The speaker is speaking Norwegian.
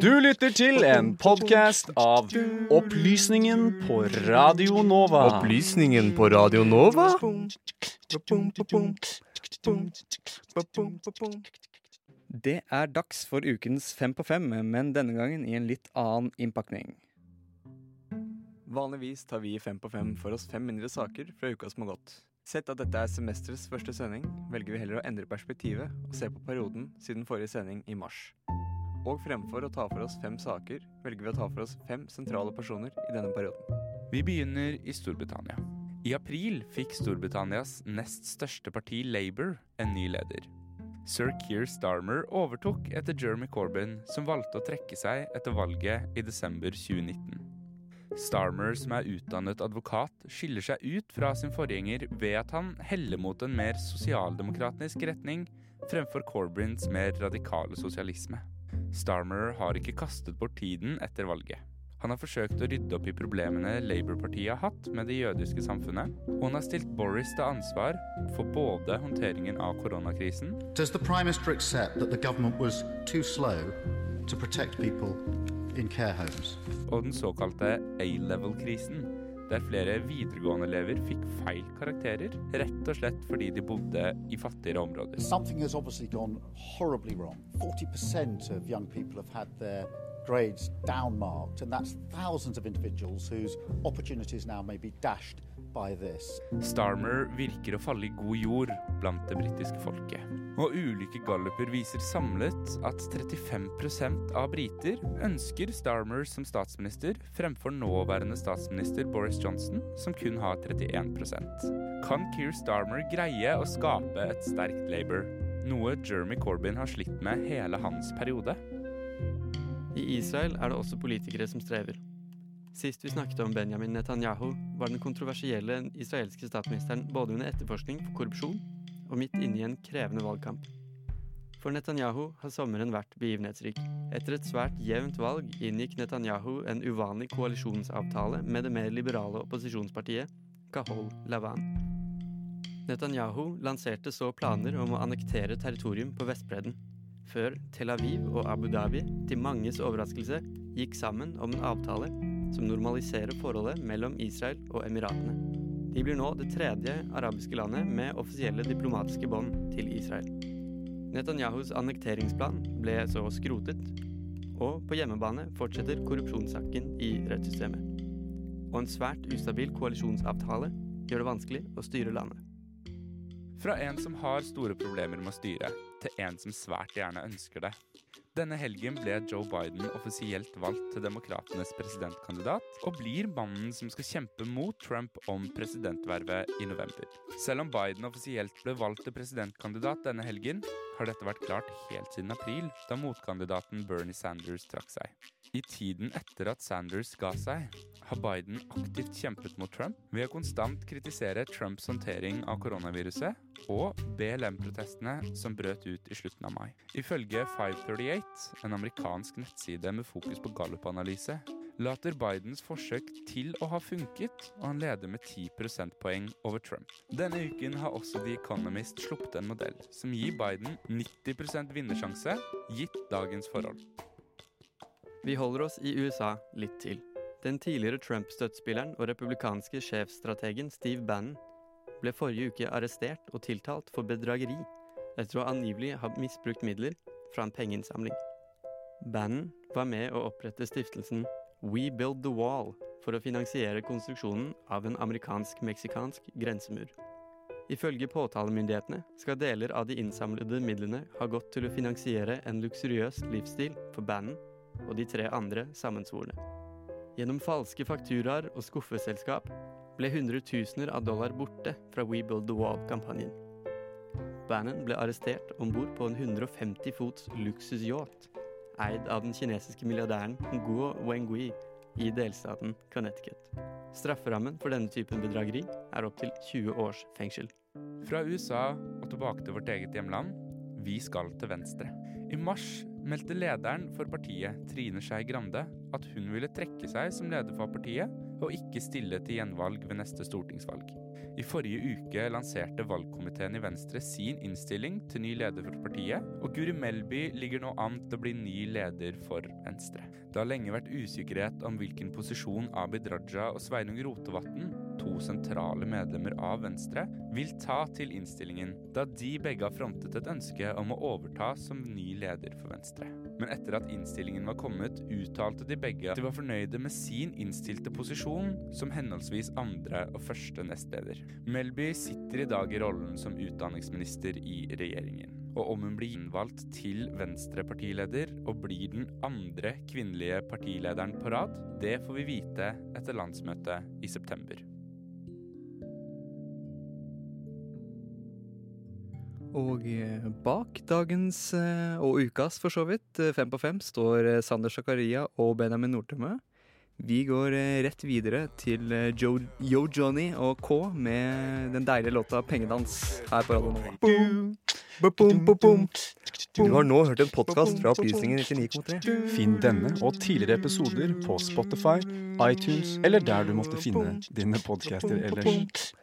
Du lytter til en podkast av Opplysningen på Radio Nova. Opplysningen på Radio Nova? Det er dags for ukens Fem på fem, men denne gangen i en litt annen innpakning. Vanligvis tar vi i Fem på fem for oss fem mindre saker fra uka som har gått. Sett at dette er semesterets første sending, velger vi heller å endre perspektivet og se på perioden siden forrige sending i mars. Og fremfor å ta for oss fem saker, velger vi å ta for oss fem sentrale personer i denne perioden. Vi begynner i Storbritannia. I april fikk Storbritannias nest største parti, Labour, en ny leder. Sir Keir Starmer overtok etter Jeremy Corbyn, som valgte å trekke seg etter valget i desember 2019. Starmer, som er utdannet advokat, skiller seg ut fra sin forgjenger ved at han heller mot en mer sosialdemokratisk retning fremfor Corbyns mer radikale sosialisme. Starmer har ikke kastet bort tiden etter valget. Han har forsøkt å rydde opp i problemene Labour-partiet har hatt med det jødiske samfunnet, og han har stilt Boris til ansvar for både håndteringen av koronakrisen Does the Prime Minister accept that the government was too slow to in care homes? og den såkalte A-level-krisen, der flere videregående-elever fikk feil karakterer, rett og slett fordi de bodde i fattigere områder. Something has obviously gone horribly wrong. 40% of young people have had their grades downmarked, and that's thousands of individuals whose opportunities now may be dashed by this. Starmer virker å falle i god jord blant det britiske folket. Og ulike galluper viser samlet at 35% av briter ønsker Starmer som statsminister fremfor nåværende statsminister Boris Johnson, som kun har 31% Kan Keir Starmer greie å skape et sterkt Labour? Noe Jeremy Corbyn har slitt med hele hans periode? I Israel er det også politikere som strever. Sist vi snakket om Benjamin Netanyahu, var den kontroversielle israelske statsministeren både under etterforskning for korrupsjon og midt inne i en krevende valgkamp. For Netanyahu har sommeren vært begivenhetsrik. Etter et svært jevnt valg inngikk Netanyahu en uvanlig koalisjonsavtale med det mer liberale opposisjonspartiet Kahol Lavan. Netanyahu lanserte så planer om å annektere territorium på Vestbredden, før Tel Aviv og Abu Dhabi, til manges overraskelse, gikk sammen om en avtale som normaliserer forholdet mellom Israel og Emiratene. De blir nå det tredje arabiske landet med offisielle diplomatiske bånd til Israel. Netanyahus annekteringsplan ble så skrotet, og på hjemmebane fortsetter korrupsjonssaken i rettssystemet. Og en svært ustabil koalisjonsavtale gjør det vanskelig å styre landet. Fra en som har store problemer med å styre, til en som svært gjerne ønsker det. Denne helgen ble Joe Biden offisielt valgt til demokratenes presidentkandidat, og blir mannen som skal kjempe mot Trump om presidentvervet i november. Selv om Biden offisielt ble valgt til presidentkandidat denne helgen, har dette vært klart helt siden april, da motkandidaten Bernie Sanders trakk seg. I tiden etter at Sanders ga seg, har Biden aktivt kjempet mot Trump ved å konstant kritisere Trumps håndtering av koronaviruset og BLM-protestene som brøt ut i slutten av mai. Ifølge 538, en amerikansk nettside med fokus på Gallup-analyse, later Bidens forsøk til å ha funket, og han leder med 10 prosentpoeng over Trump. Denne uken har også The Economist sluppet en modell som gir Biden 90% vinnersjanse, gitt dagens forhold. Vi holder oss i USA litt til. Den tidligere Trump-støttespilleren og republikanske sjefstrategen Steve Bannon ble forrige uke arrestert og tiltalt for bedrageri etter å angivelig ha misbrukt midler fra en pengeinnsamling. Bannon var med å opprette stiftelsen We Build the Wall for å finansiere konstruksjonen av en amerikansk-meksikansk grensemur. Ifølge påtalemyndighetene skal deler av de innsamlede midlene ha gått til å finansiere en luksuriøs livsstil for Bannon og de tre andre sammensvorne. Gjennom falske fakturaer og skuffeselskap ble hundretusener av dollar borte fra We Build the Wall-kampanjen. Bannon ble arrestert om bord på en 150 fots luksusyacht eid av den kinesiske milliardæren Guo Wengui i delstaten Connecticut. Strafferammen for denne typen bedrageri er opptil 20 års fengsel. Fra USA og tilbake til vårt eget hjemland. Vi skal til venstre. I mars meldte lederen for partiet, Trine Skei Grande, at hun ville trekke seg som leder for partiet, og ikke stille til gjenvalg ved neste stortingsvalg. I forrige uke lanserte valgkomiteen i Venstre sin innstilling til ny leder for partiet, og Guri Melby ligger nå an til å bli ny leder for Venstre. Det har lenge vært usikkerhet om hvilken posisjon Abid Raja og Sveinung Rotevatn, to sentrale medlemmer av Venstre, vil ta til innstillingen, da de begge har frontet et ønske om å overta som ny leder for Venstre. Men etter at innstillingen var kommet, uttalte de begge at de var fornøyde med sin innstilte posisjon som henholdsvis andre og første nestleder. Melby sitter i dag i rollen som utdanningsminister i regjeringen. Og om hun blir innvalgt til Venstre-partileder og blir den andre kvinnelige partilederen på rad, det får vi vite etter landsmøtet i september. Og eh, bak dagens, eh, og ukas for så vidt, eh, Fem på fem, står Sander Zakaria og Benjamin Nordtømme. Vi går rett videre til Yo, Joe, Yo Johnny og K med den deilige låta 'Pengedans' her på Radio Nova. Du har nå hørt en podkast fra Opplysningen 99,3. Finn denne og tidligere episoder på Spotify, iTunes eller der du måtte finne dine podcaster ellers.